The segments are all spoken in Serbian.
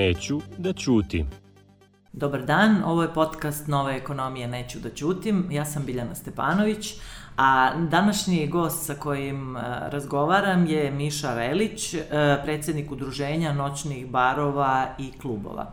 Neću da ćutim. Dobar dan, ovo je podcast Nove ekonomije Neću da ćutim. Ja sam Biljana Stepanović, a današnji gost sa kojim e, razgovaram je Miša Relić, e, predsednik udruženja noćnih barova i klubova.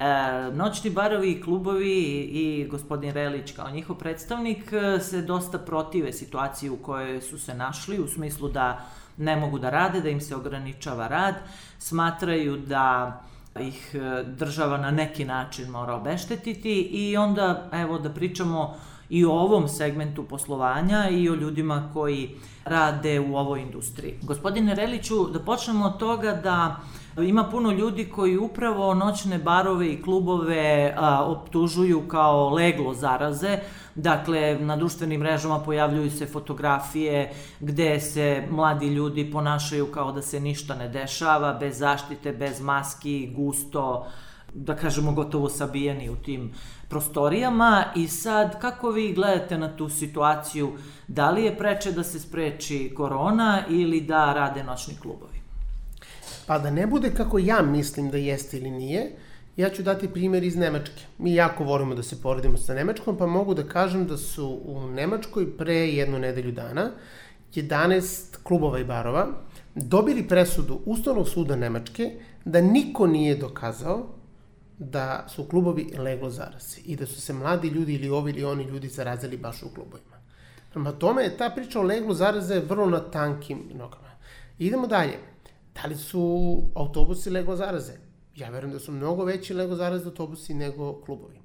E, noćni barovi i klubovi i gospodin Relić kao njihov predstavnik se dosta protive situaciji u kojoj su se našli, u smislu da ne mogu da rade, da im se ograničava rad, smatraju da ih e, država na neki način mora obeštetiti i onda evo da pričamo i o ovom segmentu poslovanja i o ljudima koji rade u ovoj industriji. Gospodine Reliću, da počnemo od toga da ima puno ljudi koji upravo noćne barove i klubove a, optužuju kao leglo zaraze, Dakle, na društvenim mrežama pojavljuju se fotografije gde se mladi ljudi ponašaju kao da se ništa ne dešava, bez zaštite, bez maski, gusto, da kažemo gotovo sabijeni u tim prostorijama. I sad kako vi gledate na tu situaciju, da li je preče da se spreči korona ili da rade noćni klubovi? Pa da ne bude kako ja mislim da jeste ili nije, Ja ću dati primjer iz Nemačke. Mi jako volimo da se poredimo sa Nemačkom, pa mogu da kažem da su u Nemačkoj pre jednu nedelju dana 11 klubova i barova dobili presudu Ustavnog suda Nemačke da niko nije dokazao da su klubovi leglo zaraze i da su se mladi ljudi ili ovi ili oni ljudi zarazili baš u klubovima. Prema tome je ta priča o leglu zaraze vrlo na tankim nogama. Idemo dalje. Da li su autobusi leglo zaraze? ja verujem da su mnogo veći lego zaraze autobusi nego klubovi.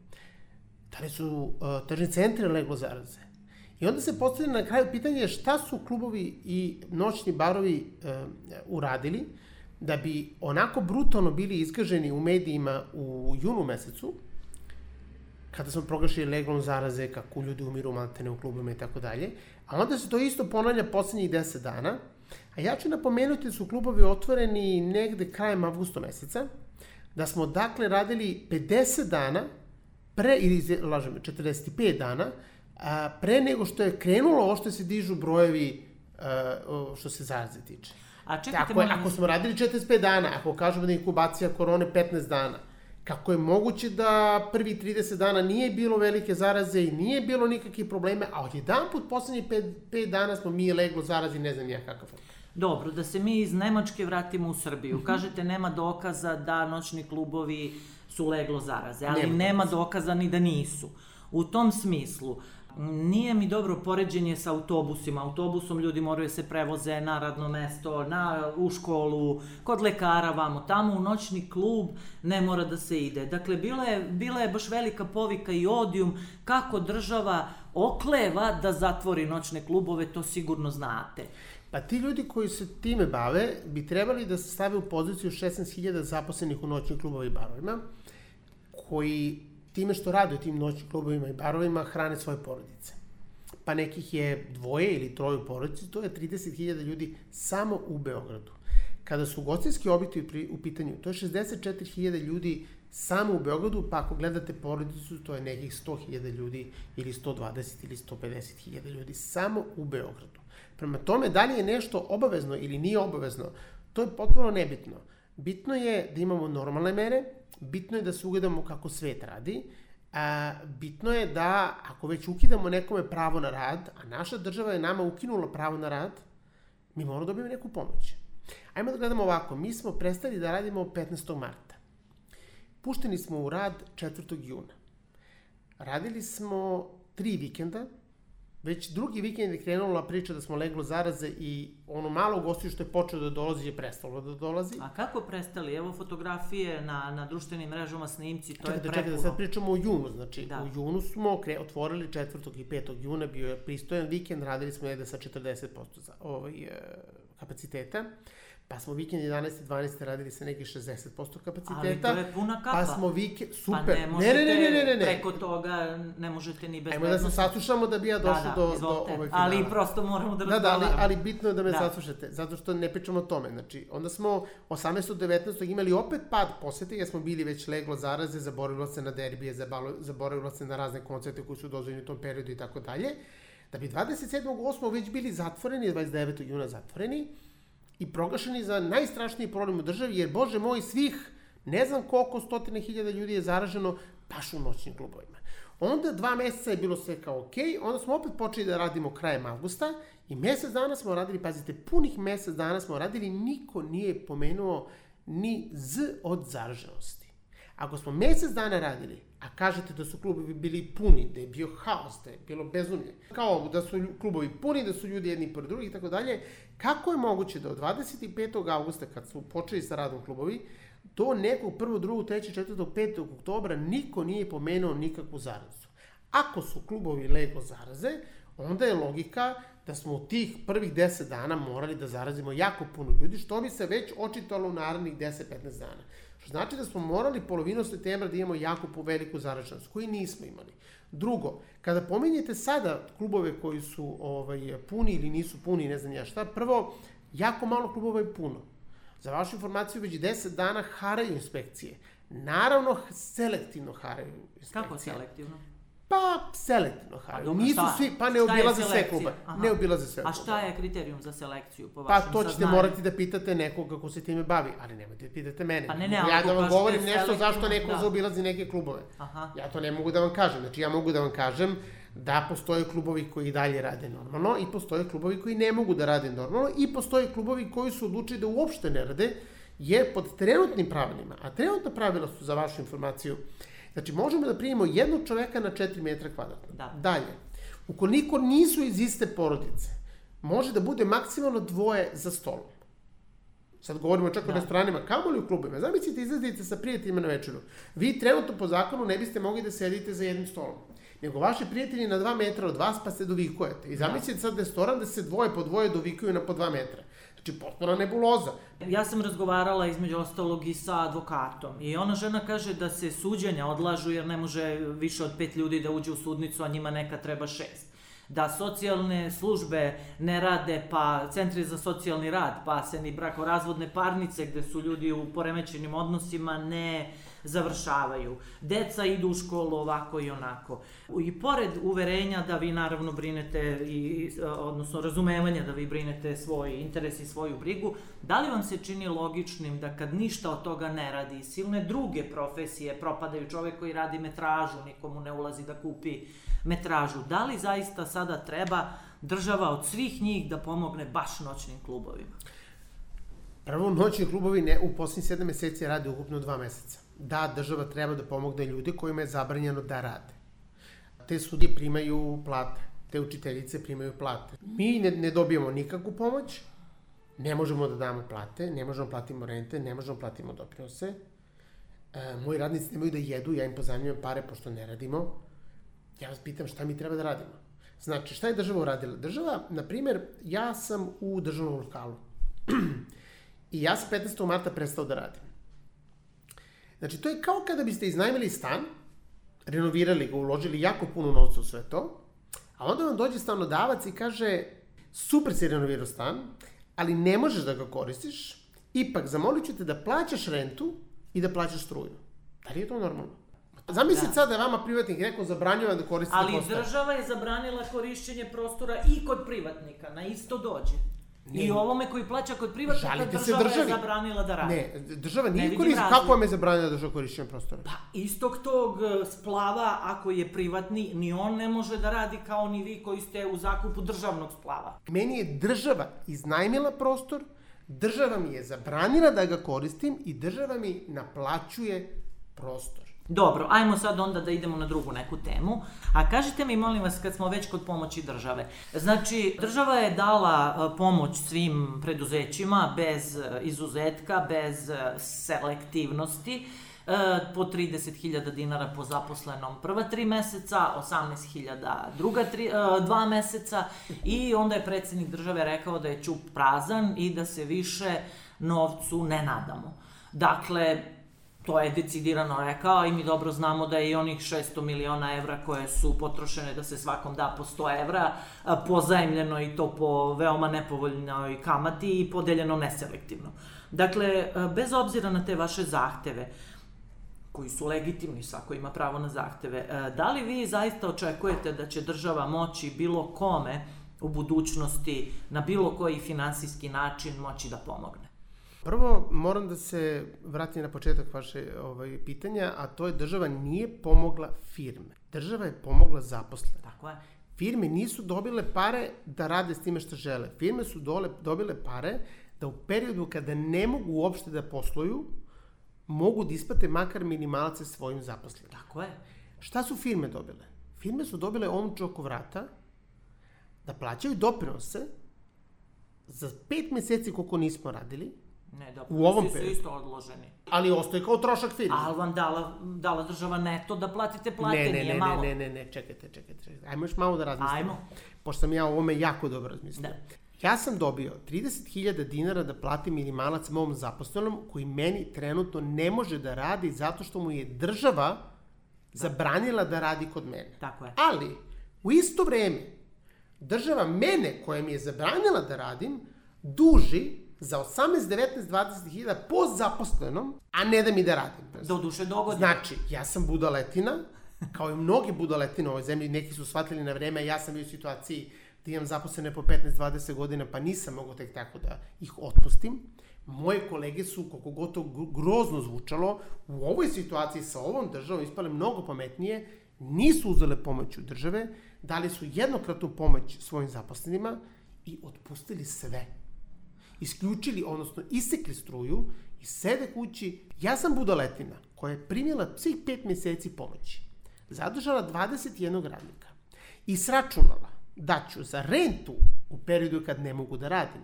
Da li su uh, tržni centri lego zaraze? I onda se postavlja na kraju pitanje šta su klubovi i noćni barovi uh, uradili da bi onako brutalno bili izgaženi u medijima u junu mesecu, kada smo proglašili legalno zaraze, kako ljudi umiru maltene u klubima i tako dalje, a onda se to isto ponavlja poslednjih 10 dana, a ja ću napomenuti da su klubovi otvoreni negde krajem avgusta meseca, da smo dakle radili 50 dana pre, ili lažem, 45 dana, a, pre nego što je krenulo ovo što se dižu brojevi a, što se zaraze tiče. A čekajte, ako, molim... ako smo radili 45 dana, ako kažemo da je inkubacija korone 15 dana, kako je moguće da prvi 30 dana nije bilo velike zaraze i nije bilo nikakvih probleme, a od jedan put poslednjih 5, 5 dana smo mi leglo zarazi, ne znam ja kakav. Dobro, da se mi iz Nemačke vratimo u Srbiju. Mm -hmm. Kažete nema dokaza da noćni klubovi su leglo zaraze, ali nema, nema dokaza ni da nisu. U tom smislu, nije mi dobro poređenje sa autobusima. Autobusom ljudi moraju da se prevoze na radno mesto, na, u školu, kod lekara, vamo, tamo u noćni klub ne mora da se ide. Dakle, bila je, bila je baš velika povika i odijum kako država okleva da zatvori noćne klubove, to sigurno znate. Pa ti ljudi koji se time bave bi trebali da se stave u poziciju 16.000 zaposlenih u noćnim klubovima i barovima, koji time što rade u tim noćnim klubovima i barovima hrane svoje porodice. Pa nekih je dvoje ili troje u porodici, to je 30.000 ljudi samo u Beogradu. Kada su gostinski objekti u pitanju, to je 64.000 ljudi samo u Beogradu, pa ako gledate porodicu, to je nekih 100.000 ljudi ili 120 ili 150.000 ljudi samo u Beogradu. Prema tome, da li je nešto obavezno ili nije obavezno, to je potpuno nebitno. Bitno je da imamo normalne mere, bitno je da se ugledamo kako svet radi, a, bitno je da, ako već ukidamo nekome pravo na rad, a naša država je nama ukinula pravo na rad, mi moramo da dobijemo neku pomoć. Ajmo da gledamo ovako, mi smo prestali da radimo 15. marta. Pušteni smo u rad 4. juna. Radili smo tri vikenda, Već drugi vikend je krenula priča da smo leglo zaraze i ono malo gostiju što je počeo da dolazi je prestalo da dolazi. A kako prestali? Evo fotografije na, na društvenim mrežama, snimci, to čekaj, je prepuno. Čekaj, da sad pričamo o junu, znači da. u junu smo kre, otvorili 4. i 5. juna, bio je pristojan vikend, radili smo negde sa 40% za, ovaj, e, kapaciteta. Pa smo vikend 11. i 12. radili sa nekih 60% kapaciteta. Ali to je puna kapa. Pa smo vikend, super. Pa ne možete, ne, ne, ne, ne, ne, ne. preko toga ne možete ni bez Ajmo da se saslušamo da bi ja došao da, da, do, do ovog finala. Ali prosto moramo da razgovaramo. Da, da, ali, ali bitno je da me da. saslušate, zato što ne pričamo o tome. Znači, onda smo 18. 19. imali opet pad posete, jer smo bili već leglo zaraze, zaboravilo se na derbije, zaboravilo se na razne koncerte koji su dozvoljeni u tom periodu i tako dalje. Da bi 27. 8. već bili zatvoreni, 29. juna zatvoreni, i proglašeni za najstrašniji problem u državi, jer, bože moj, svih Ne znam koliko stotine hiljada ljudi je zaraženo baš u noćnim klubovima. Onda dva meseca je bilo sve kao ok, onda smo opet počeli da radimo krajem avgusta i mesec dana smo radili, pazite, punih mesec dana smo radili, niko nije pomenuo ni z od zaraženosti. Ako smo mesec dana radili, a kažete da su klubovi bili puni, da je bio haos, da je bilo bezumlje, kao da su klubovi puni, da su ljudi jedni pored drugih i tako dalje, kako je moguće da od 25. augusta, kad su počeli sa radom klubovi, do nekog 1. 2. 3. 4. 5. oktobra niko nije pomenuo nikakvu zarazu. Ako su klubovi lego zaraze, onda je logika da smo u tih prvih 10 dana morali da zarazimo jako puno ljudi, što bi se već očitalo u narednih 10-15 dana. Znači da smo morali polovinu septembra da imamo jako po veliku zaraženost, koju nismo imali. Drugo, kada pominjete sada klubove koji su ovaj, puni ili nisu puni, ne znam ja šta, prvo, jako malo klubova je puno. Za vašu informaciju, već 10 dana haraju inspekcije. Naravno, selektivno haraju inspekcije. Kako selektivno? Pa, selektivno haraju. Pa, Nisu svi, pa ne obilaze sve klube. Aha. Ne obilaze sve klube. A šta je kriterijum za selekciju po pa, vašem Pa to ćete saznanju? morati da pitate nekoga ko se time bavi, ali nemojte da pitate mene. Pa ne, ne, ja da vam govorim nešto zašto neko da. zaobilazi neke klubove. Aha. Ja to ne mogu da vam kažem. Znači, ja mogu da vam kažem da postoje klubovi koji dalje rade normalno i postoje klubovi koji ne mogu da rade normalno i postoje klubovi koji su odlučili da uopšte ne rade, jer pod trenutnim pravilima, a trenutna pravila su za vašu informaciju, znači možemo da primimo jednog čoveka na 4 metra kvadratna. Da. Dalje, ukoliko nisu iz iste porodice, može da bude maksimalno dvoje za stolom. Sad govorimo čak da. o restoranima, kamo li u klubima. Zamislite, izlazite sa prijateljima na večeru. Vi trenutno po zakonu ne biste mogli da sedite za jednim stolom. Nego vaši prijatelji na dva metra od vas pa se dovikujete. I zamislite sad restoran da se dvoje po dvoje dovikuju na po dva metra. Znači, potpuna nebuloza. Ja sam razgovarala između ostalog i sa advokatom i ona žena kaže da se suđenja odlažu jer ne može više od pet ljudi da uđe u sudnicu, a njima neka treba šest da socijalne službe ne rade, pa centri za socijalni rad, pa se ni brakorazvodne parnice gde su ljudi u poremećenim odnosima ne završavaju. Deca idu u školu ovako i onako. I pored uverenja da vi naravno brinete, i, odnosno razumevanja da vi brinete svoj interes i svoju brigu, da li vam se čini logičnim da kad ništa od toga ne radi, silne druge profesije propadaju, čovek koji radi metražu, nikomu ne ulazi da kupi metražu, da li zaista sada treba država od svih njih da pomogne baš noćnim klubovima? Prvo, noćni klubovi ne, u poslednjih 7 meseci rade ukupno 2 meseca da država treba da pomogne ljude kojima je zabranjeno da rade. Te sudije primaju plate, te učiteljice primaju plate. Mi ne, ne dobijamo nikakvu pomoć, ne možemo da damo plate, ne možemo da platimo rente, ne možemo da platimo doprinose. E, moji radnici nemaju da jedu, ja im pozajemljujem pare pošto ne radimo. Ja vas pitam šta mi treba da radimo. Znači, šta je država uradila? Država, na primer, ja sam u državnom lokalu. I ja sam 15. marta prestao da radim. Znači, to je kao kada biste iznajmili stan, renovirali ga, uložili jako puno novca u sve to, a onda vam dođe stanodavac i kaže, super si renovirao stan, ali ne možeš da ga koristiš, ipak zamolit ću te da plaćaš rentu i da plaćaš struju. Da li je to normalno? Zamislite da. sad da je vama privatnik rekao zabranjava da koristite Ali prostor. država je zabranila korišćenje prostora i kod privatnika, na isto dođe. Ne. I ovome koji plaća kod privatnika Žalite država se državi. je zabranila da radi. Ne, država nije Ne koristi. vidim Kako vam je zabranila država korišćenje prostora? Pa istog tog e, splava, ako je privatni, ni on ne može da radi kao ni vi koji ste u zakupu državnog splava. Meni je država iznajmila prostor, država mi je zabranila da ga koristim i država mi naplaćuje prostor. Dobro, ajmo sad onda da idemo na drugu neku temu. A kažite mi, molim vas, kad smo već kod pomoći države. Znači, država je dala e, pomoć svim preduzećima bez e, izuzetka, bez e, selektivnosti, po 30.000 dinara po zaposlenom prva tri meseca, 18.000 druga tri, dva meseca i onda je predsednik države rekao da je ćup prazan i da se više novcu ne nadamo. Dakle, to je decidirano rekao i mi dobro znamo da je i onih 600 miliona evra koje su potrošene da se svakom da po 100 evra, pozajemljeno i to po veoma nepovoljnoj kamati i podeljeno neselektivno. Dakle, bez obzira na te vaše zahteve, koji su legitimni, svako ima pravo na zahteve, da li vi zaista očekujete da će država moći bilo kome u budućnosti na bilo koji finansijski način moći da pomogne? Prvo, moram da se vratim na početak vaše ovaj, pitanja, a to je država nije pomogla firme. Država je pomogla zaposlene. Tako je. Firme nisu dobile pare da rade s time što žele. Firme su dole, dobile pare da u periodu kada ne mogu uopšte da posluju, mogu da isplate makar minimalce svojim zaposlenima. Tako je. Šta su firme dobile? Firme su dobile omču oko vrata da plaćaju doprinose za pet meseci koliko nismo radili, Ne, da, U ovom su periodu. isto odloženi. ali ostaje kao trošak firme. Ali vam dala, dala država neto da platite plate, ne, ne, nije ne, malo. ne, ne, ne, čekajte, čekajte, čekajte. Ajmo još malo da razmislimo. Ajmo. Pošto sam ja o ovome jako dobro razmislio. Da. Ja sam dobio 30.000 dinara da platim minimalac mom zaposlenom koji meni trenutno ne može da radi zato što mu je država zabranila da radi kod mene. Tako je. Ali, u isto vreme, država mene, koja mi je zabranila da radim, duži za 18, 19, 20 hiljada po zaposlenom, a ne da mi da radim. Do duše dogodine. Znači, ja sam budaletina, kao i mnogi budaletine u ovoj zemlji, neki su shvatili na vreme, ja sam bio u situaciji da imam zaposlene po 15-20 godina, pa nisam mogao tek tako da ih otpustim. Moje kolege su, koliko god to gr- grozno zvučalo, u ovoj situaciji sa ovom državom ispale mnogo pametnije, nisu uzele pomoć od države, dali su jednokratnu pomoć svojim zaposlenima i otpustili sve isključili, odnosno isekli struju i sede kući. Ja sam budaletina koja je primjela svih pet meseci pomoći. Zadržala 21 radnika i sračunala da ću za rentu u periodu kad ne mogu da radim,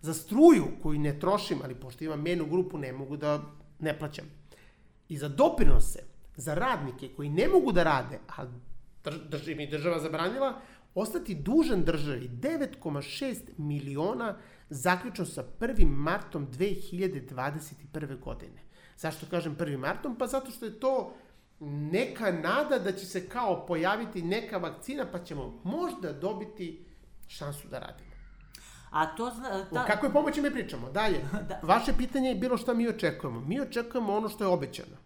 za struju koju ne trošim, ali pošto imam menu grupu ne mogu da ne plaćam, i za doprinose, za radnike koji ne mogu da rade, a drž, drž, mi država zabranila, ostati dužan državi 9,6 miliona zaključno sa 1. martom 2021. godine. Zašto kažem 1. martom? Pa zato što je to neka nada da će se kao pojaviti neka vakcina pa ćemo možda dobiti šansu da radimo. A to zna... O Ta... kakvoj pomoći mi pričamo? Dalje. Da. Vaše pitanje je bilo šta mi očekujemo. Mi očekujemo ono što je obećano.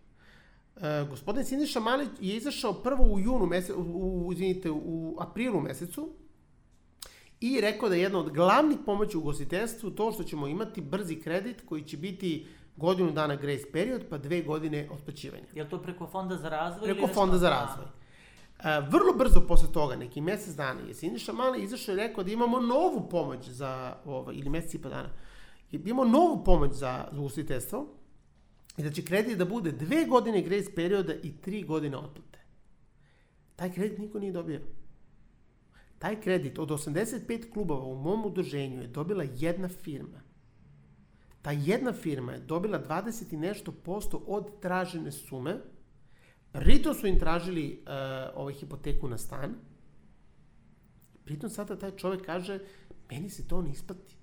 E, gospodin Siniša Malić je izašao prvo u junu mesecu, u, izvinite, u aprilu mesecu i rekao da je jedna od glavnih pomoći u ugostiteljstvu to što ćemo imati brzi kredit koji će biti godinu dana grace period pa dve godine otplaćivanja. Je li to preko Fonda za razvoj? Preko fonda za razvoj. E, vrlo brzo posle toga, neki mesec dana, je Siniša Mali izašao i rekao da imamo novu pomoć za, ovo, ili mesec i pa dana, i da imamo novu pomoć za, za ugostiteljstvo i da će kredit da bude dve godine grace perioda i tri godine otplate. Taj kredit niko nije dobio. Taj kredit od 85 klubova u mom udruženju je dobila jedna firma. Ta jedna firma je dobila 20 i nešto posto od tražene sume, Pritom su im tražili uh, ovaj hipoteku na stan. Pritom sada taj čovek kaže, meni se to ne isplati.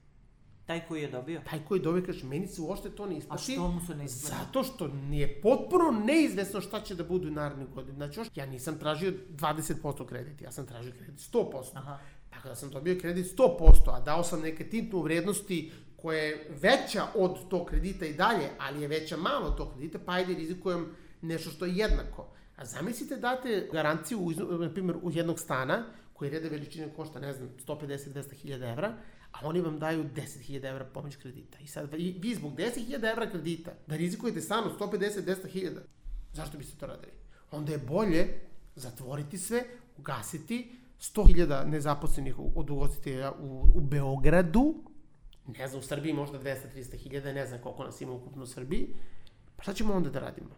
Taj koji je dobio. Taj koji dobije kaže, meni se uopšte to ne A isplati. što mu se ne isplati? Zato što nije potpuno neizvesno šta će da budu u godina. Znači, još, ja nisam tražio 20% kredit, ja sam tražio kredit 100%. Aha. Tako da sam dobio kredit 100%, a dao sam neke titnu vrednosti koja je veća od tog kredita i dalje, ali je veća malo od tog kredita, pa ajde rizikujem nešto što je jednako. A zamislite date garanciju, u, na primjer, u jednog stana, koji rede veličine košta, ne znam, 150-200 hiljada evra, a oni vam daju 10.000 evra pomoć kredita. I sad vi, zbog 10.000 evra kredita da rizikujete stan od 150-200 hiljada, zašto biste to radili? Onda je bolje zatvoriti sve, ugasiti 100.000 nezaposlenih od ugostitelja u, u Beogradu, ne znam, u Srbiji možda 200-300 hiljada, ne znam koliko nas ima ukupno u Srbiji, pa šta ćemo onda da radimo?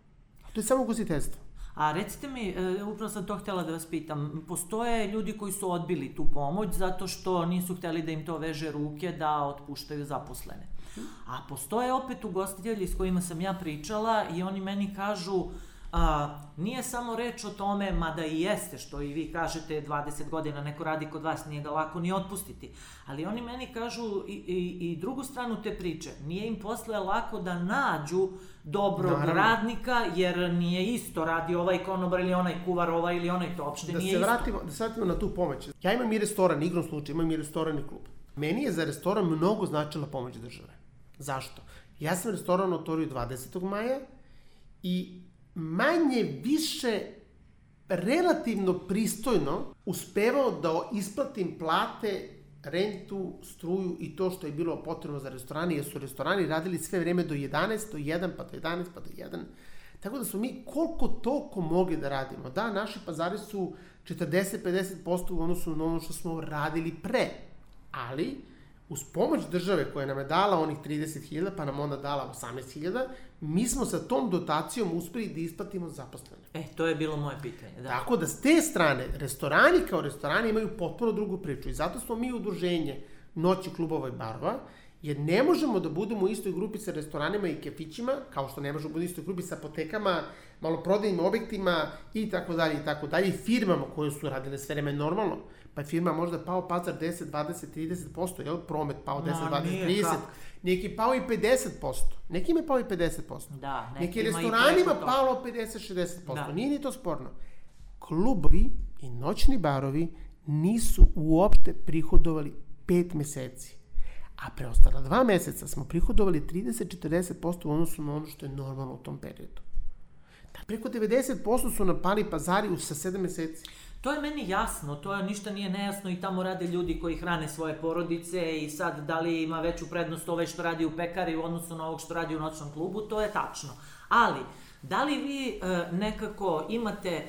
To je samo ugostiteljstvo. A recite mi, e, upravo sam to htjela da vas pitam, postoje ljudi koji su odbili tu pomoć zato što nisu htjeli da im to veže ruke da otpuštaju zaposlene. A postoje opet ugostitelji s kojima sam ja pričala i oni meni kažu a, nije samo reč o tome, mada i jeste, što i vi kažete, 20 godina neko radi kod vas, nije ga lako ni otpustiti. Ali oni meni kažu i, i, i drugu stranu te priče. Nije im posle lako da nađu dobrog Naravno. radnika, jer nije isto radi ovaj konobar ili onaj kuvar, ovaj ili onaj, to uopšte Da nije se isto. vratimo, da se vratimo na tu pomoć. Ja imam i restoran, igrom slučaju, imam i restoran i klub. Meni je za restoran mnogo značila pomoć države. Zašto? Ja sam restoran otvorio 20. maja i manje više relativno pristojno uspevao da isplatim plate rentu, struju i to što je bilo potrebno za restorani, jer su restorani radili sve vreme do 11, do 1, pa do 11, pa do 1. Tako da smo mi koliko toliko mogli da radimo. Da, naši pazari su 40-50% u odnosu na ono što smo radili pre, ali uz pomoć države koja nam je dala onih 30.000, pa nam onda dala 18.000, mi smo sa tom dotacijom uspeli da isplatimo zaposlene. E, to je bilo moje pitanje, da. Tako da s te strane, restorani kao restorani imaju potpuno drugu priču i zato smo mi udruženje noći klubova i barova, jer ne možemo da budemo u istoj grupi sa restoranima i kefićima, kao što ne možemo da budemo u istoj grupi sa apotekama, maloprodajnim objektima i tako dalje i tako dalje, firmama koje su radile sve vreme normalno. Pa je firma možda pao pazar 10, 20, 30%, jel? Promet pao 10, Ma, 20, nije 30. kako. Neki pao i 50%. Neki je pao i 50%. Da, Neki nekima i restoranima palo 50-60%. Da. Nije ni to sporno. Klubovi i noćni barovi nisu uopšte prihodovali 5 meseci. A preostala dva meseca smo prihodovali 30-40% u odnosu na ono što je normalno u tom periodu. Da, preko 90% su napali pazari u sa 7 meseci. To je meni jasno, to je ništa nije nejasno i tamo rade ljudi koji hrane svoje porodice i sad da li ima veću prednost ovaj što radi u pekari u odnosu na ovog što radi u noćnom klubu, to je tačno. Ali, da li vi e, nekako imate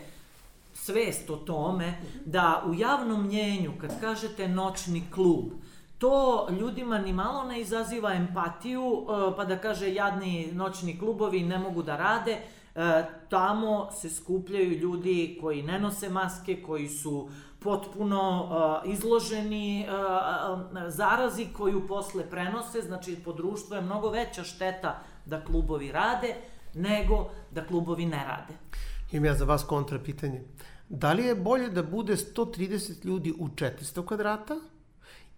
svest o tome da u javnom mnjenju kad kažete noćni klub, to ljudima ni malo ne izaziva empatiju, e, pa da kaže jadni noćni klubovi ne mogu da rade, E, tamo se skupljaju ljudi koji ne nose maske, koji su potpuno e, izloženi e, zarazi koju posle prenose, znači po društvu je mnogo veća šteta da klubovi rade nego da klubovi ne rade. Imam ja za vas kontra pitanje. Da li je bolje da bude 130 ljudi u 400 kvadrata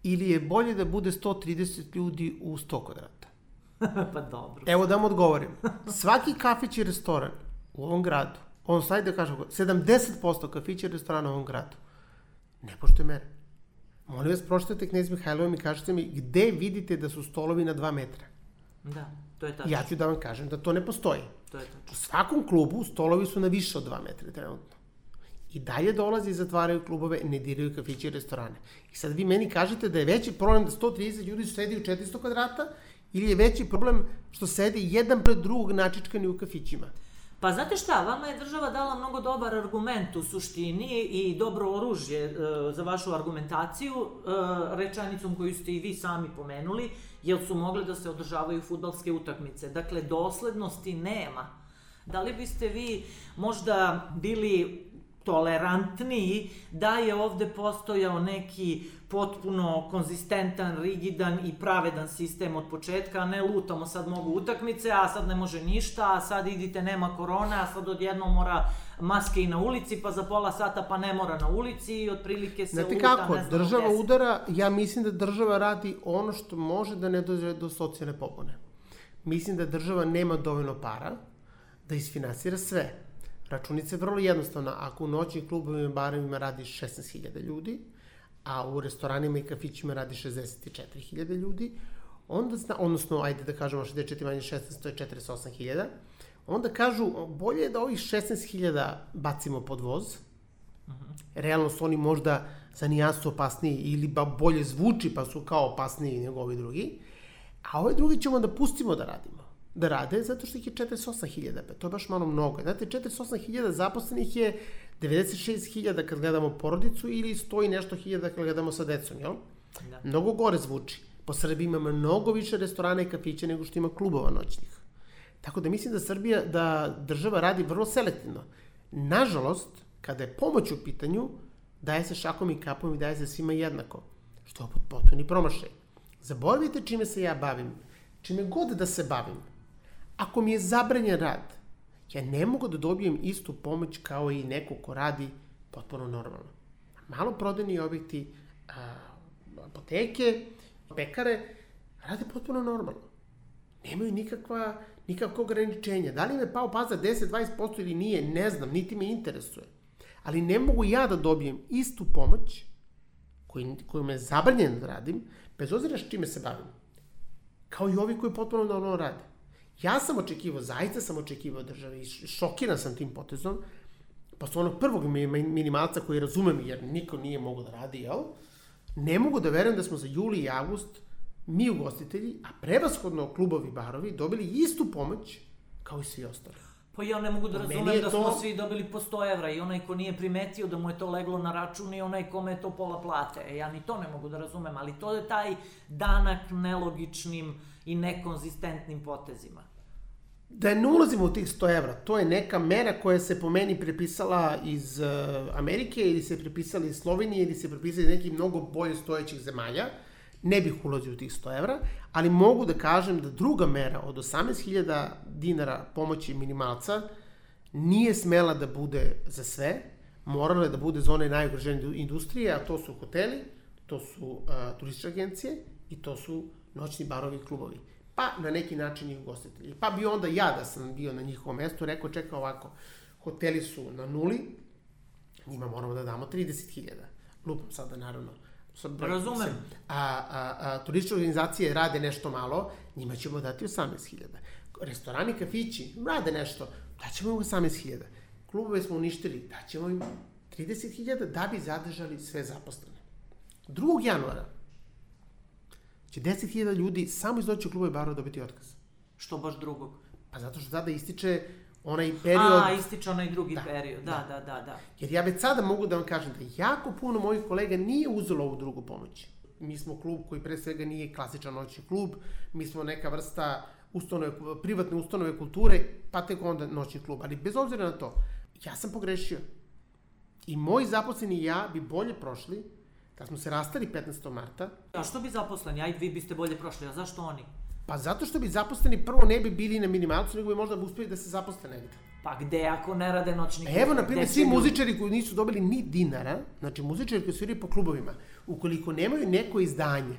ili je bolje da bude 130 ljudi u 100 kvadrata? pa dobro. Evo da vam odgovorim. Svaki kafić i restoran u ovom gradu, on sad da kažem, 70% kafića i restorana u ovom gradu, ne poštuje mere. Molim vas, pročitajte Knez Mihajlova i kažete mi gde vidite da su stolovi na 2 metra. Da, to je tačno. Ja ću da vam kažem da to ne postoji. To je tačno. U svakom klubu stolovi su na više od 2 metra trenutno. I dalje dolaze i zatvaraju klubove, ne diraju kafiće i restorane. I sad vi meni kažete da je veći problem da 130 ljudi sedi u 400 kvadrata ili je veći problem što sedi jedan pred drugog načičkani u kafićima. Pa znate šta, vama je država dala mnogo dobar argument u suštini i dobro oružje e, za vašu argumentaciju, e, rečanicom koju ste i vi sami pomenuli, jer su mogle da se održavaju futbalske utakmice. Dakle, doslednosti nema. Da li biste vi možda bili tolerantniji da je ovde postojao neki potpuno konzistentan, rigidan i pravedan sistem od početka, a ne lutamo sad mogu utakmice, a sad ne može ništa, a sad idite nema korona, a sad odjednom mora maske i na ulici, pa za pola sata pa ne mora na ulici i otprilike se Znate luta, kako, ne znam, država gde se. udara, ja mislim da država radi ono što može da ne dođe do socijalne pobune. Mislim da država nema dovoljno para da isfinansira sve. Računica je vrlo jednostavna. Ako u noćnim klubovima i barovima radi 16.000 ljudi, a u restoranima i kafićima radi 64.000 ljudi, onda zna, odnosno, ajde da kažemo 64 manje 16, to je 48.000, onda kažu, bolje je da ovih 16.000 bacimo pod voz, realno su oni možda za nijansu opasniji ili ba bolje zvuči pa su kao opasniji nego ovi drugi, a ove drugi ćemo da pustimo da radimo da rade, zato što ih je 48.000, pa to je baš malo mnogo. Znate, 48.000 zaposlenih je 96.000 kad gledamo porodicu ili 100 i nešto hiljada kad gledamo sa decom, jel? Da. Mnogo gore zvuči. Po Srbiji ima mnogo više restorana i kafića nego što ima klubova noćnih. Tako da mislim da Srbija, da država radi vrlo selektivno. Nažalost, kada je pomoć u pitanju, daje se šakom i kapom i daje se svima jednako. Što je potpuni promašaj. Zaboravite čime se ja bavim. Čime god da se bavim. Ako mi je zabranjen rad, ja ne mogu da dobijem istu pomoć kao i neko ko radi potpuno normalno. Malo prodajni objekti, a, apoteke, pekare, rade potpuno normalno. Nemaju nikakva, nikakvo ograničenja. Da li me pao pazar 10-20% ili nije, ne znam, niti me interesuje. Ali ne mogu ja da dobijem istu pomoć koju, koju me je zabranjen da radim, bez obzira s čime se bavim. Kao i ovi koji potpuno normalno rade. Ja sam očekivao, zaista sam očekivao države i šokiran sam tim potezom, posle onog prvog mi- mi- minimalca koji razumem jer niko nije mogao da radi, jel? Ne mogu da verujem da smo za juli i avgust mi ugostitelji, a prevashodno klubovi barovi, dobili istu pomoć kao i svi ostali. Pa ja ne mogu da razumem da to- smo svi dobili po 100 evra i onaj ko nije primetio da mu je to leglo na račun i onaj kome je to pola plate. E, ja ni to ne mogu da razumem, ali to je taj danak nelogičnim i nekonzistentnim potezima. Da ne ulazimo u tih 100 evra, to je neka mera koja se po meni prepisala iz uh, Amerike ili se prepisala iz Slovenije ili se prepisala iz nekih mnogo bolje stojećih zemalja. Ne bih ulazio u tih 100 evra, ali mogu da kažem da druga mera od 18.000 dinara pomoći minimalca nije smela da bude za sve, morala je da bude za one najugroženije industrije, a to su hoteli, to su uh, turističke agencije i to su noćni barovi i klubovi. Pa na neki način i ugostitelji. Pa bi onda ja da sam bio na njihovom mestu rekao, čeka ovako, hoteli su na nuli, njima moramo da damo 30.000. Lupam sada naravno. Sad broj- Razumem. A, a, a turističke organizacije rade nešto malo, njima ćemo dati 18.000. Restorani, kafići rade nešto, daćemo im 18.000. Klubove smo uništili, daćemo im 30.000 da bi zadržali sve zaposlene. 2. januara će 10.000 ljudi samo iz noći u klubove barova dobiti otkaz. Što baš drugog. Pa zato što tada ističe onaj period... A, ističe onaj drugi Da, period. Da, da, da, da. Jer ja već sada mogu da vam kažem da jako puno mojih kolega nije uzelo ovu drugu pomoć. Mi smo klub koji pre svega nije klasičan noćni klub, mi smo neka vrsta ustanove, privatne ustanove kulture, pa tek onda noćni klub. Ali bez obzira na to, ja sam pogrešio. I moji zaposleni i ja bi bolje prošli kad smo se rastali 15. marta, A što bi zaposleni? Ajde, vi biste bolje prošli, a zašto oni? pa zato što bi zaposleni prvo ne bi bili na minimalcu, nego bi možda uspeli da se zaposle negde. Pa gde ako ne rade noćni klub? Evo, na primjer, svi muzičari koji nisu dobili ni dinara, znači muzičari koji sviraju po klubovima, ukoliko nemaju neko izdanje,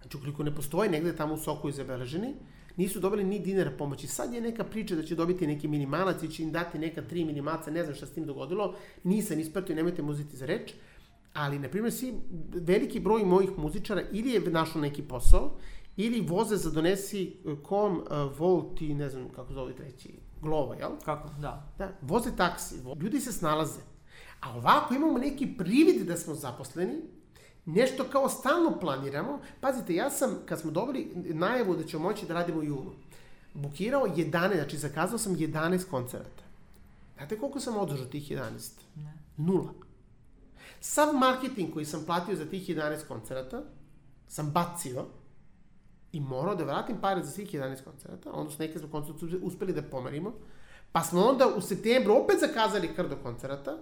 znači ukoliko ne postoje negde tamo u soku zabeleženi, nisu dobili ni dinara pomoći. Sad je neka priča da će dobiti neki minimalac i će im dati neka tri minimalca, ne znam šta s tim dogodilo, nisam ispratio, nemojte mu uzeti za reč, ali, na primjer, svi, veliki broj mojih muzičara ili je našao neki posao, ili voze za donesi eh, kom, uh, Volt i ne znam kako zove treći, Glovo, jel? Kako? Da. Da, voze taksi, vo- ljudi se snalaze. A ovako imamo neki privid da smo zaposleni, nešto kao stalno planiramo. Pazite, ja sam, kad smo dobili najavu da ćemo moći da radimo u julu, bukirao 11, znači zakazao sam 11 koncerata. Znate koliko sam održao tih 11? Ne. Nula. Sav marketing koji sam platio za tih 11 koncerata sam bacio i morao da vratim pare za svih 11 koncerata, odnosno neke smo koncerte uspeli da pomerimo, pa smo onda u septembru opet zakazali krdo koncerata,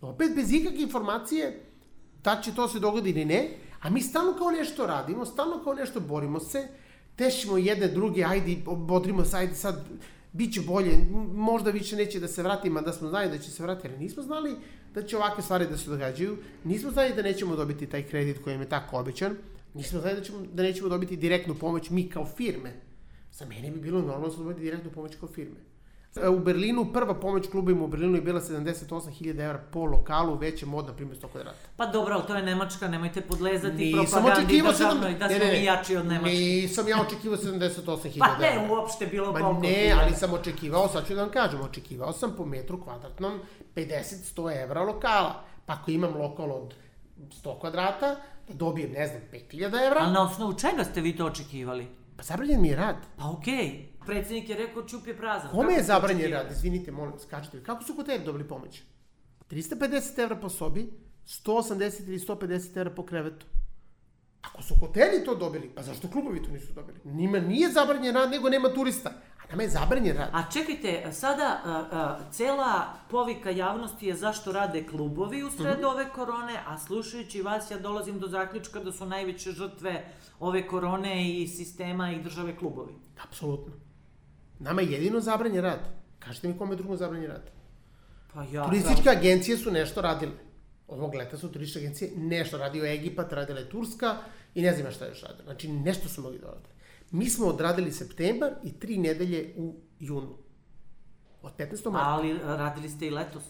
opet bez ikakve informacije da će to se dogodi ili ne, a mi stalno kao nešto radimo, stalno kao nešto borimo se, tešimo jedne druge, ajde, bodrimo se, ajde sad, bit će bolje, možda više neće da se vratim, a da smo znali da će se vratiti, ali nismo znali da će ovakve stvari da se događaju, nismo znali da nećemo dobiti taj kredit koji nam je tako obećan, nismo znali da, ćemo, da nećemo dobiti direktnu pomoć mi kao firme. Za mene bi bilo normalno da dobiti direktnu pomoć kao firme. E, U Berlinu, prva pomoć klubima u Berlinu je bila 78.000 evra po lokalu, većem od, na primjer, 100 kvadrata. Pa dobro, ali to je Nemačka, nemojte podlezati Nisam propagandi državnoj, sedam- da ne, smo ne, ne. mi jači od Nemačke. Nisam ja očekivao 78.000 Pa evra. ne, uopšte bilo Ma koliko. ne, hiljada. ali sam očekivao, sad ću da vam kažem, očekivao sam po metru kvadratnom 50-100 evra lokala. Pa ako imam lokal od 100 kvadrata, da dobijem, ne znam, 5000 evra, Ali na osnovu čega ste vi to očekivali? Pa zabranjen mi je rad. Pa okej, predsednik je rekao čup je prazan. Kome je zabranjen rad? Izvinite, molim, skačete. li? Kako su hoteli dobili pomoć? 350 evra po sobi, 180 ili 150 evra po krevetu. Ako su hoteli to dobili, pa zašto klubovi to nisu dobili? Njima nije zabranjen rad, nego nema turista. A nama je zabranjen rad. A čekajte, sada a, a, cela povika javnosti je zašto rade klubovi u sred Mhm. ove korone, a slušajući vas ja dolazim do zaključka da su najveće žrtve ove korone i sistema i države klubovi. Apsolutno. Nama je jedino zabranjen rad. Kažite mi kome drugom zabranjen rad. Pa ja... Turističke agencije su nešto radile. Ovog leta su turističke agencije nešto radio Egipat, radila je Turska i ne znam šta je još radila. Znači nešto su mogli da rade. Mi smo odradili septembar i tri nedelje u junu. Od 15. marta. Ali radili ste i letos.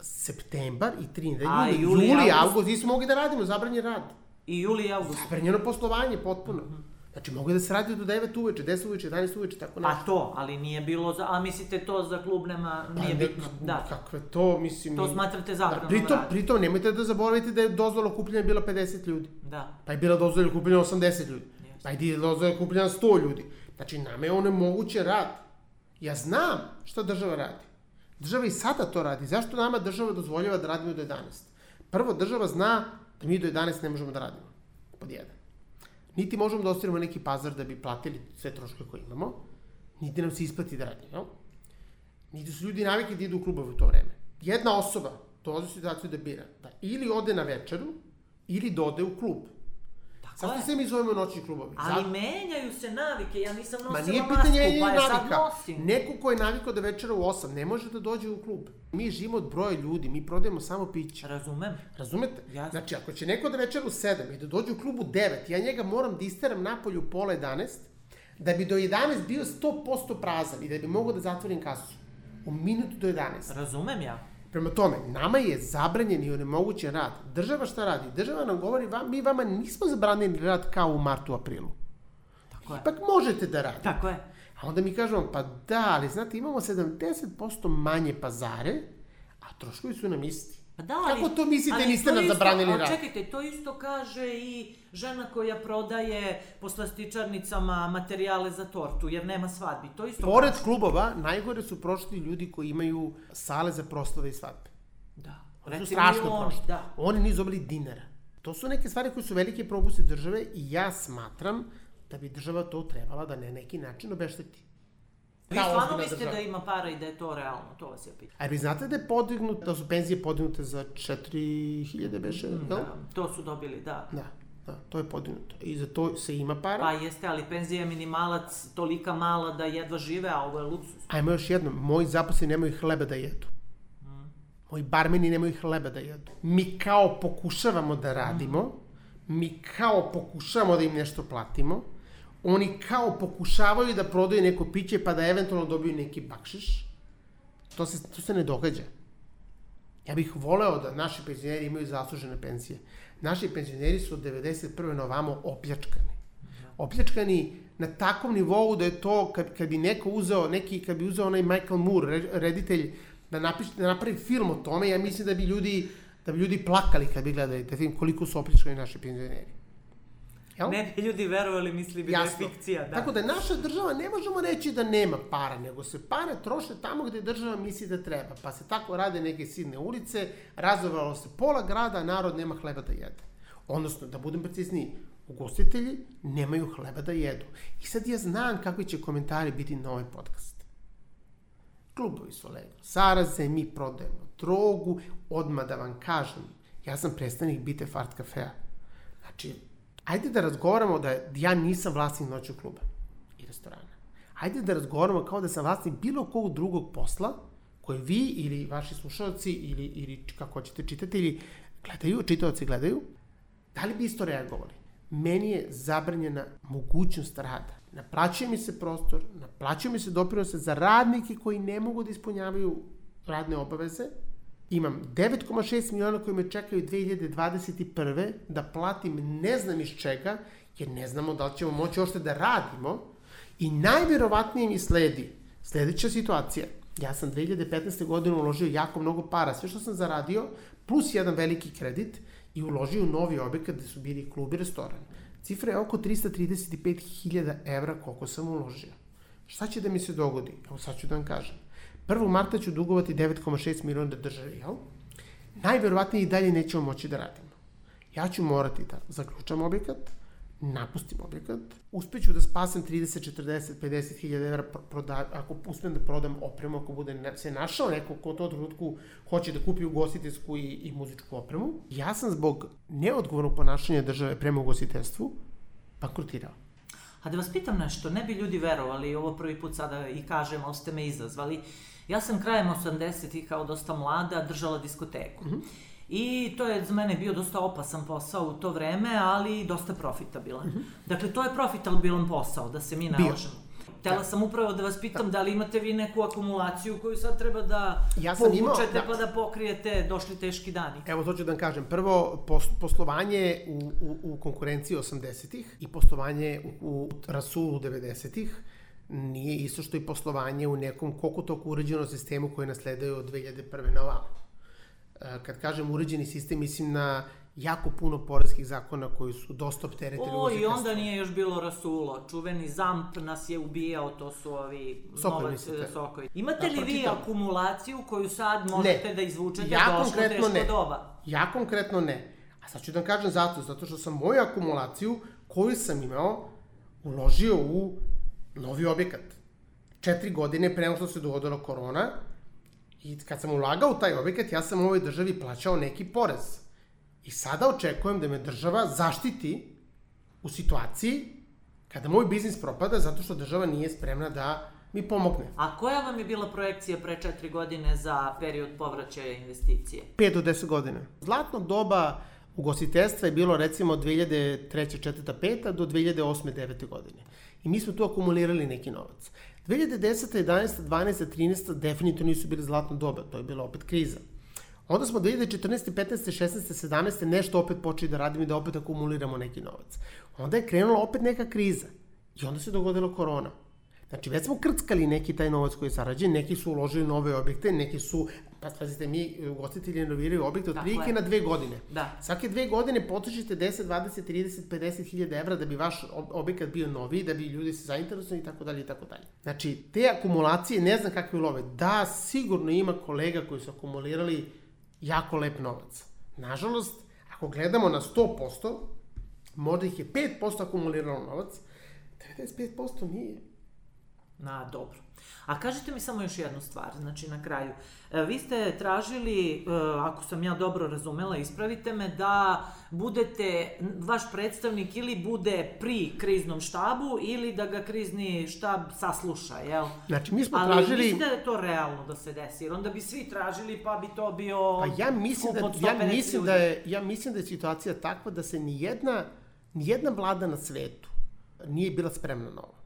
Septembar i tri nedelje, A, juli, juli, avgust? avgust, nismo mogli da radimo, zabranjen rad. I juli i avgust. Zabranjeno poslovanje, potpuno. Znači, mogu da se radi do 9 uveče, 10 uveče, 11 uveče, tako nešto. Pa to, ali nije bilo za... A mislite to za klub nema... Nije Pa ne- bitno. Da. Kakve to, mislim... To smatrate Da, zabranom pritom, rada. pritom, nemojte da zaboravite da je dozvola okupljanja bila 50 ljudi. Da. Pa je bila dozvola okupljanja 80 ljudi. Jeste. Pa je dozvola okupljanja 100 ljudi. Znači, nama je onemoguće rad. Ja znam šta država radi. Država i sada to radi. Zašto nama država dozvoljava da radimo do 11? Prvo, država zna da mi do 11 ne možemo da radimo. Pod jedan. Niti možemo da ostavimo neki pazar da bi platili sve troške koje imamo, niti nam se isplati da radimo. Jel? Niti su ljudi navikli da idu u klubove u to vreme. Jedna osoba dolazi u situaciju da bira da ili ode na večeru, ili da ode u klub. Zašto je. se mi zovemo noćni klubovi? Ali Zato- menjaju se navike, ja nisam Ma nosila nije masku, pitanje je pa je sad navika. nosim. Neko ko je navikao da večera u 8 ne može da dođe u klub. Mi živimo od broja ljudi, mi prodajemo samo piće. Razumem. Razumete? Jasno. Znači, ako će neko da večera u 7 i da dođe u klub u 9, ja njega moram da isteram napolju u pola 11, da bi do 11 bio 100% prazan i da bi mogao da zatvorim kasu. U minutu do 11. Razumem ja. Prema tome, nama je zabranjen i onemogućen rad. Država šta radi? Država nam govori, vam, mi vama nismo zabranili rad kao u martu, aprilu. Tako je. Ipak možete da radite. Tako je. A onda mi kažemo, pa da, ali znate, imamo 70% manje pazare, a troškovi su nam isti. Pa da, ali, Kako to mislite, ali niste to nam isto- zabranili rad? Čekajte, to isto kaže i žena koja prodaje po slastičarnicama materijale za tortu, jer nema svadbi. To isto Pored kaže. klubova, najgore su prošli ljudi koji imaju sale za proslave i svadbe. Da. Oni su strašno i oni, prošli. Da. Oni nisu dobili dinara. To su neke stvari koje su velike propuste države i ja smatram da bi država to trebala da na neki način obešteti. Vi stvarno mislite država. da ima para i da je to realno? To vas je pitanje. A vi znate da je podignut, da su penzije podignute za 4000 beše, jel? Da, to su dobili, da. Da, da, to je podignuto. I za to se ima para. Pa jeste, ali penzija je minimalac tolika mala da jedva žive, a ovo je luksus. Ajmo još jedno, moji zaposleni nemaju hleba da jedu. Moji barmeni nemaju hleba da jedu. Mi kao pokušavamo da radimo, mi kao pokušavamo da im nešto platimo, oni kao pokušavaju da prodaju neko piće pa da eventualno dobiju neki bakšiš. To se, to se ne događa. Ja bih voleo da naši penzioneri imaju zaslužene penzije. Naši penzioneri su od 91. na ovamo opljačkani. Opljačkani na takvom nivou da je to, kad, kad bi neko uzeo, neki, kad bi uzeo onaj Michael Moore, re- reditelj, da, napiš, da napravi film o tome, ja mislim da bi ljudi, da bi ljudi plakali kad bi gledali da vidim koliko su opljačkani naši penzioneri. Jel? Ne bi ljudi verovali, misli bi Jasno. da je fikcija. Da. Tako da naša država ne možemo reći da nema para, nego se pare troše tamo gde država misli da treba. Pa se tako rade neke sidne ulice, razovalo se pola grada, a narod nema hleba da jede. Odnosno, da budem precizniji, ugostitelji nemaju hleba da jedu. I sad ja znam kakvi će komentari biti na ovaj podcast. Klubovi su leglo. Saraze, mi prodajemo drogu, odmah da vam kažem, ja sam predstavnik Bite Fart kafea. Znači, ajde da razgovaramo da ja nisam vlasnik noćnog kluba i restorana. Ajde da razgovaramo kao da sam vlasnik bilo kog drugog posla koje vi ili vaši slušalci ili, ili kako hoćete čitatelji gledaju, čitaoci gledaju, da li bi isto reagovali? Meni je zabranjena mogućnost rada. Naplaćuje mi se prostor, naplaćuje mi se doprinose za radnike koji ne mogu da ispunjavaju radne obaveze. Imam 9,6 miliona koji me čekaju 2021. da platim ne znam iz čega, jer ne znamo da li ćemo moći ošte da radimo. I najverovatnije mi sledi sledeća situacija. Ja sam 2015. godine uložio jako mnogo para, sve što sam zaradio, plus jedan veliki kredit i uložio u novi objekat gde su bili klub i restoran. Cifra je oko 335.000 evra koliko sam uložio. Šta će da mi se dogodi? Evo sad ću da vam kažem. 1. marta ću dugovati 9,6 miliona državi, jel? Najverovatnije i dalje nećemo moći da radimo. Ja ću morati da zaključam objekat, napustim objekat, uspeću da spasem 30, 40, 50 hiljada evra pro- proda, ako uspem da prodam opremu, ako bude se našao neko ko to trenutku hoće da kupi ugostiteljsku i, i muzičku opremu. Ja sam zbog neodgovornog ponašanja države prema ugostiteljstvu bankrotirao. A da vas pitam nešto, ne bi ljudi verovali, ovo prvi put sada i kažem, ali ste me izazvali. Ja sam krajem 80-ih kao dosta mlada držala diskoteku. Mhm. I to je za mene bio dosta opasan posao u to vreme, ali dosta profitabilan. Dakle, to je profitabilan posao, da se mi. Bio. nalažemo. Tela Da. sam upravo da vas pitam da. li imate vi neku akumulaciju koju sad treba da Ja sam imao, da. pa da pokrijete došli teški dani. Evo to ću da vam kažem. Prvo, pos, poslovanje u, u, u konkurenciji 80-ih i poslovanje u, u Rasulu 90-ih nije isto što i poslovanje u nekom koliko toliko uređenom sistemu koji nasledaju od 2001. na ovamo. E, Kad kažem uređeni sistem, mislim na jako puno poreskih zakona koji su dosta opteretili O, i onda nije još bilo rasulo. Čuveni zamp nas je ubijao, to su ovi Sokoj, novac e, sokoj. Imate Da, li vi akumulaciju koju sad možete da izvučete Ja došlo konkretno teško ne. doba? Ja konkretno ne. A sad ću da vam kažem zato, zato što sam moju akumulaciju koju sam imao uložio u novi objekat. Četiri godine pre nego što se dogodila korona i kad sam ulagao u taj objekat, ja sam ovoj državi plaćao neki porez. I sada očekujem da me država zaštiti u situaciji kada moj biznis propada zato što država nije spremna da mi pomogne. A koja vam je bila projekcija pre četiri godine za period povraćaja investicije? 5 do 10 godina. Zlatno doba ugostiteljstva je bilo recimo 2003. 4. 5. do 2008. 9. godine. I mi smo tu akumulirali neki novac. 2010. 11. 12. 13. definitivno nisu bili zlatno doba, to je bila opet kriza. Onda smo 2014. 15. 16. 17. nešto opet počeli da radimo i da opet akumuliramo neki novac. Onda je krenula opet neka kriza. I onda se dogodila korona. Znači, već smo krckali neki taj novac koji je zarađen, neki su uložili nove objekte, neki su, pa pazite, mi ugostitelji renoviraju objekte od prilike na dve godine. Da. Svake dve godine potrošite 10, 20, 30, 50 hiljada evra da bi vaš ob- objekat bio novi, da bi ljudi se zainteresovali i tako dalje i tako dalje. Znači, te akumulacije, ne znam kakve love. Da, sigurno ima kolega koji su akumulirali jako lep novac. Nažalost, ako gledamo na 100%, možda ih je 5% akumuliralo novac, 95% nije. Na, dobro. A kažite mi samo još jednu stvar, znači na kraju. E, Vi ste tražili, e, ako sam ja dobro razumela, ispravite me, da budete, vaš predstavnik ili bude pri kriznom štabu ili da ga krizni štab sasluša, jel? Znači, mi smo Ali tražili... mislite da je to realno da se desi, jer onda bi svi tražili pa bi to bio Pa ja mislim, da, ja 150 mislim ljudi. da je, ja mislim da je situacija takva da se ni jedna, ni jedna vlada na svetu nije bila spremna na ovo.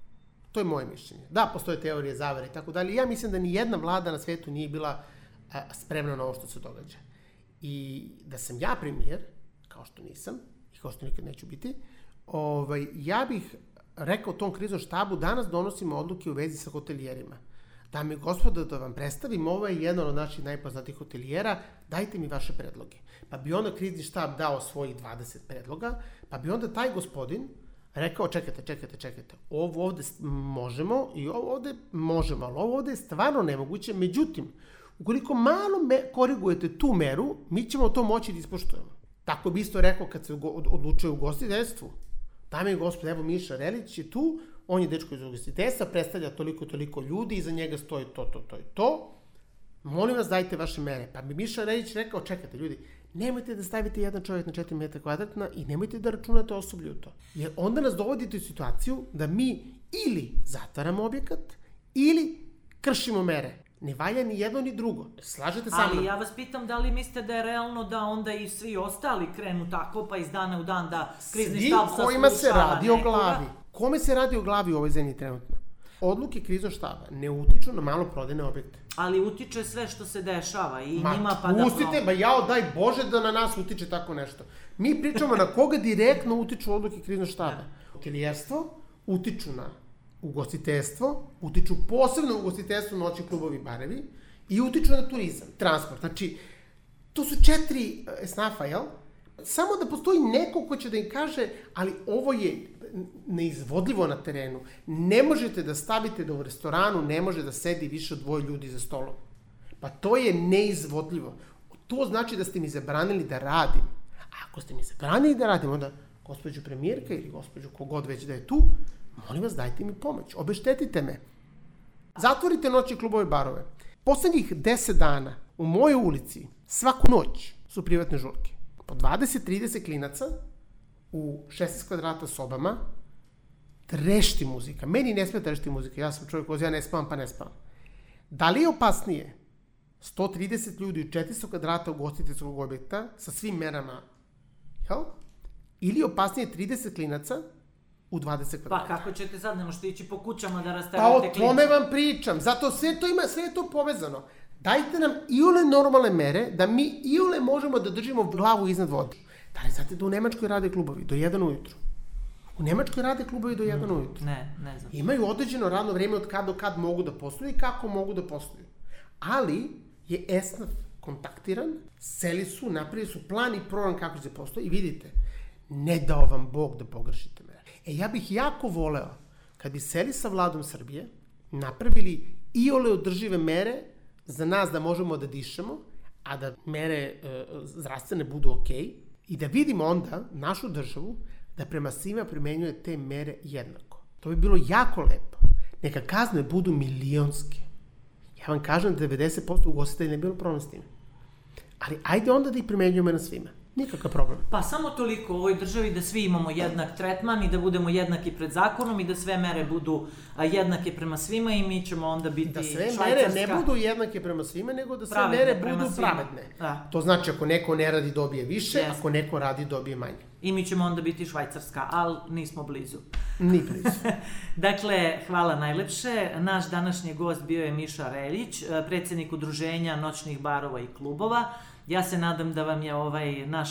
To je moje mišljenje. Da, postoje teorije zavere i tako dalje. Ja mislim da ni jedna vlada na svetu nije bila spremna na ovo što se događa. I da sam ja premijer, kao što nisam, i kao što nikad neću biti, ovaj, ja bih rekao tom kriznom štabu, danas donosimo odluke u vezi sa hotelijerima. Dame i gospodo, da vam predstavim, ovo je jedan od naših najpoznatijih hotelijera, dajte mi vaše predloge. Pa bi onda krizni štab dao svojih 20 predloga, pa bi onda taj gospodin rekao, čekajte, čekajte, čekajte, ovo ovde možemo i ovo ovde možemo, ali ovo ovde je stvarno nemoguće, međutim, ukoliko malo me, korigujete tu meru, mi ćemo to moći da ispoštujemo. Tako bi isto rekao kad se odlučuje u gostiteljstvu. Dame i gospode, evo Miša Relić je tu, on je dečko iz ugostiteljstva, predstavlja toliko, toliko ljudi, iza njega stoji to, to, to i to. Molim vas, dajte vaše mere. Pa bi Miša Relić rekao, čekajte ljudi, nemojte da stavite jedan čovjek na 4 metra kvadratna i nemojte da računate osoblje u to. Jer onda nas dovodite u situaciju da mi ili zatvaramo objekat, ili kršimo mere. Ne valja ni jedno ni drugo. Slažete sa mnom? Ali ja vas pitam da li mislite da je realno da onda i svi ostali krenu tako, pa iz dana u dan da krizni Svi štab kojima se saslušava radi o nekoga? glavi. Kome se radi o glavi u ovoj zemlji trenutno? Odluke kriznog štaba ne utiču na malo prodajne objekte. Ali utiče sve što se dešava i Ma, njima pada pustite, ba jao, daj Bože da na nas utiče tako nešto. Mi pričamo na koga direktno utiču odluke kriznog štaba. Hotelijerstvo utiču na ugostiteljstvo, utiču posebno ugostiteljstvo, noći, klubovi, barevi i utiču na turizam, transport. Znači, to su četiri e, esnafa, jel? Samo da postoji neko ko će da im kaže, ali ovo je neizvodljivo na terenu. Ne možete da stavite da u restoranu ne može da sedi više od dvoje ljudi za stolom. Pa to je neizvodljivo. To znači da ste mi zabranili da radim. A ako ste mi zabranili da radim, onda gospođo premijerka ili gospođo kogod već da je tu, molim vas dajte mi pomoć, obeštetite me. Zatvorite noći klubove barove. Poslednjih 10 dana u mojoj ulici, svaku noć, su privatne žurke. Po 20-30 klinaca u 16 kvadrata sobama, trešti muzika. Meni ne sme trešti muzika, ja sam čovjek koji ja ne spavam pa ne spavam. Da li je opasnije 130 ljudi u 400 kvadrata ugostiteljskog objekta sa svim merama, jel? Ili je opasnije 30 klinaca u 20 kvadrata. Pa kako ćete sad, ne možete ići po kućama da Pa o tome klince? vam pričam. Zato sve to ima, sve je to povezano. Dajte nam iole normalne mere da mi iole možemo da držimo glavu iznad vode. Da li znate da u Nemačkoj rade klubovi do 1 ujutru? U Nemačkoj rade klubovi do 1 ujutru. Ne, ne znam. Imaju određeno radno vreme od kad do kad mogu da posluju i kako mogu da posluju. Ali je ESNAF kontaktiran, seli su, napravili su plan i program kako će posluju i vidite, ne dao vam Bog da pogrešite mere. E, ja bih jako voleo kad bi seli sa vladom Srbije, napravili i ole održive mere za nas da možemo da dišemo, a da mere e, zdravstvene budu okej, i da vidimo onda našu državu da prema svima primenjuje te mere jednako. To bi bilo jako lepo. Neka kazne budu milionske. Ja vam kažem da 90% ugostitelja ne bi bilo problem s tim. Ali ajde onda da ih primenjujemo na svima. Nikakav problem. Pa samo toliko u ovoj državi da svi imamo jednak tretman i da budemo jednaki pred zakonom i da sve mere budu jednake prema svima i mi ćemo onda biti Da sve mere ne budu jednake prema svima, nego da sve Pravedne mere budu svima. pravedne. Da. To znači ako neko ne radi dobije više, Jeste. ako neko radi dobije manje. I mi ćemo onda biti švajcarska, ali nismo blizu. Ni blizu. Dakle, hvala najlepše. Naš današnji gost bio je Miša Reljić, predsednik udruženja noćnih barova i klubova. Ja se nadam da vam je ovaj naš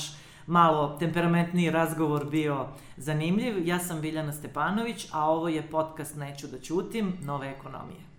malo temperamentniji razgovor bio zanimljiv. Ja sam Biljana Stepanović, a ovo je podcast Neću da ćutim, nove ekonomije.